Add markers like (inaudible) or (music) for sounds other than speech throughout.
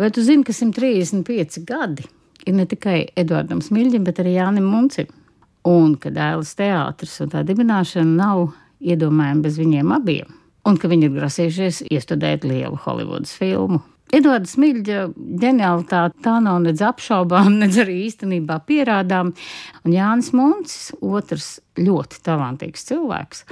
Vai tu zini, ka 135 gadi ir ne tikai Edvardam Smilģim, bet arī Jānim Muncim? Un ka dēls teātris un tā dibināšana nav iedomājama bez viņiem abiem, un ka viņi ir grasījušies iestudēt lielu Holivudas filmu. Edvards Smilģa ģenialitāte tā nav nedz apšaubām, (laughs) nedz arī īstenībā pierādām, un Jānis Muncis, otrs ļoti talantīgs cilvēks.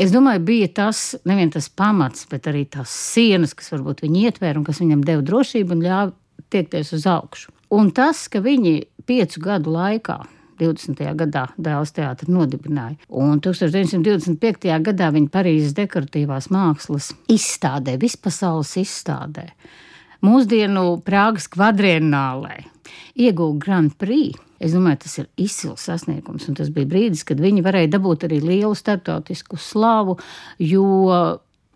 Es domāju, bija tas nevien tas pamats, bet arī tās sienas, kas varbūt viņu ietvēra un kas viņam deva drošību un ļāva tiekties uz augšu. Un tas, ka viņi piecu gadu laikā 20. gadā dēls teātris nodibināja. Un 1925. gadā viņa Parīzes dekoratīvās mākslas izstādē, vispasaules izstādē, mūsdienu Prāgas kvadrienālē ieguva Grand Prix. Es domāju, tas ir izcils sasniegums, un tas bija brīdis, kad viņi varēja dabūt arī lielu starptautisku slavu, jo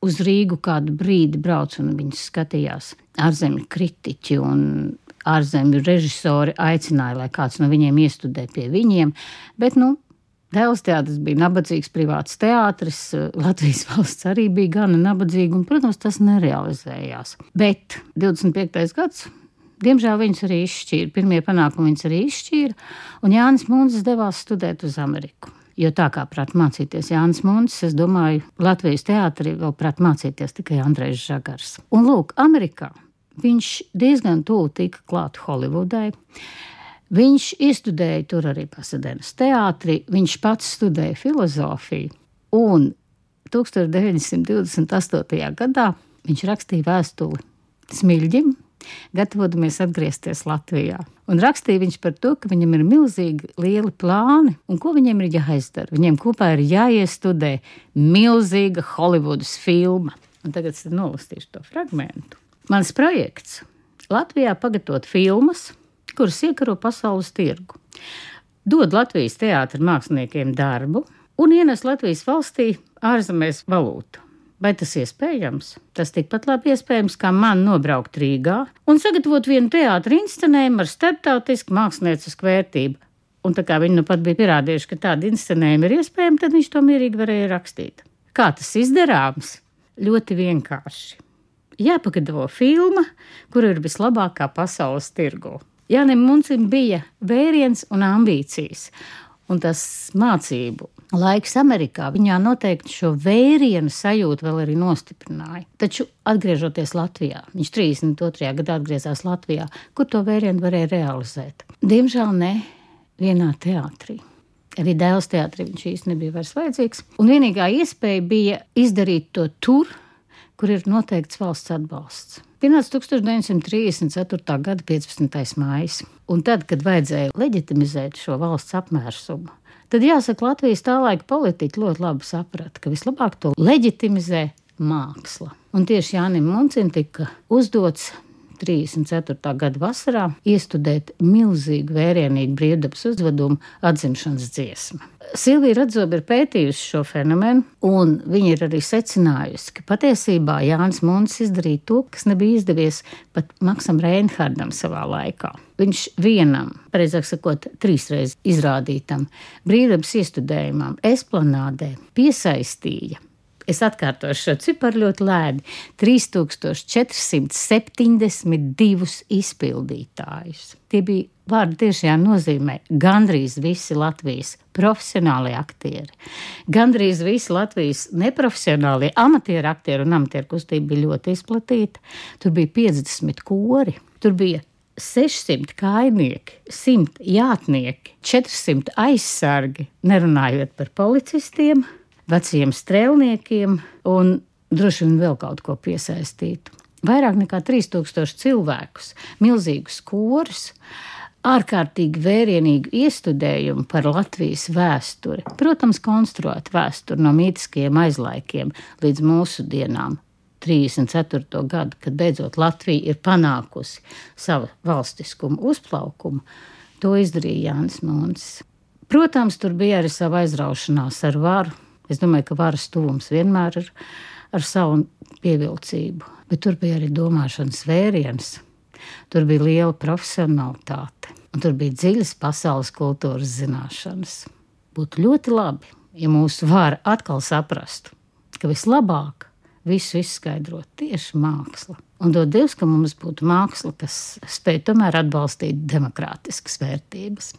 uz Rīgu kādu brīdi brauc un viņus skatījās ārzemju kritiķi un ārzemju režisori aicināja, lai kāds no viņiem iestudē pie viņiem. Bet, nu, Dēls teātris bija nabadzīgs privāts teātris, Latvijas valsts arī bija gana nabadzīga, un, protams, tas nerealizējās. Bet 25. gads, diemžēl viņus arī izšķīra, pirmie panākumi viņus arī izšķīra, un Jānis Munzes devās studēt uz Ameriku. Jo tā kā prāt mācīties Jānis Muncis, es domāju, Latvijas teātrī vēl prāt mācīties tikai Andrejs Žagars. Un lūk, Amerikā viņš diezgan tuvu tika klāt Holivudai. Viņš iestudēja tur arī Pasadenas teātrī, viņš pats studēja filozofiju, un 1928. gadā viņš rakstīja vēstuli Smilģim, gatavodamies atgriezties Latvijā. Un rakstīja viņš par to, ka viņam ir milzīgi lieli plāni un ko viņiem ir jāizdara. Viņiem kopā ir jāiestudē milzīga Holivudas filma. Un tagad es nolasīšu to fragment. Mans projekts Latvijā pagatavot filmas, kuras iekaro pasaules tirgu, dod Latvijas teātris māksliniekiem darbu un ienes Latvijas valstī ārzemēs valūtu. Vai tas iespējams? Tas tikpat labi iespējams, kā man nobraukt Rīgā un sagatavot vienu teātris inscenējumu ar starptautisku māksliniecisku vērtību. Un tā kā viņi nu pat bija pierādījuši, ka tāda inscenējuma ir iespējama, tad viņš to mierīgi varēja rakstīt. Kā tas izdarāms? Ļoti vienkārši jāpagatavo filma, kur ir vislabākā pasaules tirgu. Jānis Muncim bija vēriens un ambīcijas, un tas mācību laiks Amerikā viņā noteikti šo vērienu sajūtu vēl arī nostiprināja. Taču, atgriežoties Latvijā, viņš 32. gadā atgriezās Latvijā, kur to vērienu varēja realizēt. Diemžēl ne vienā teātrī. Arī dēls teātrī viņš īstenībā nebija vairs vajadzīgs. Un vienīgā iespēja bija izdarīt to tur, kur ir noteikts valsts atbalsts. Pienāca 1934. gada 15. maija, un tad, kad vajadzēja leģitimizēt šo valsts apmērsumu, tad jāsaka, Latvijas tā laika politiķi ļoti labi saprata, ka vislabāk to leģitimizē māksla. Un tieši Jānis Muncim tika uzdots 34. gada vasarā iestudēt milzīgu vērienīgu brīvdabas uzvedumu atzimšanas dziesmu. Silvija Radzoba ir pētījusi šo fenomenu, un viņa ir arī secinājusi, ka patiesībā Jānis Munds izdarīja to, kas nebija izdevies pat Maksam Reinhardam savā laikā. Viņš vienam, precīzāk sakot, trīsreiz izrādītam brīvdabas iestudējumam, esplanādē piesaistīja Es atkārtošu šo ciparu ļoti lēni - 3472 izpildītājus. Tie bija vārdu tiešajā nozīmē gandrīz visi Latvijas profesionālie aktieri. Gandrīz visi Latvijas neprofesionālie amatieru aktieri un amatieru kustība bija ļoti izplatīta. Tur bija 50 kori, tur bija 600 kaimieki, 100 jātnieki, 400 aizsargi, nerunājot par policistiem veciem strēlniekiem un droši vien vēl kaut ko piesaistītu. Vairāk nekā 3000 cilvēkus, milzīgus korus, ārkārtīgi vērienīgu iestudējumu par Latvijas vēsturi. Protams, konstruēt vēsturi no mītiskiem aizlaikiem līdz mūsu dienām. 34. gadu, kad beidzot Latvija ir panākusi savu valstiskumu uzplaukumu, to izdarīja Jānis Mūns. Protams, tur bija arī sava aizraušanās ar varu, Es domāju, ka varas tuvums vienmēr ir ar savu pievilcību, bet tur bija arī domāšanas vēriens. Tur bija liela profesionalitāte, un tur bija dziļas pasaules kultūras zināšanas. Būtu ļoti labi, ja mūsu vara atkal saprastu, ka vislabāk visu izskaidrot tieši māksla. Un dod Dievs, ka mums būtu māksla, kas spēj tomēr atbalstīt demokrātiskas vērtības.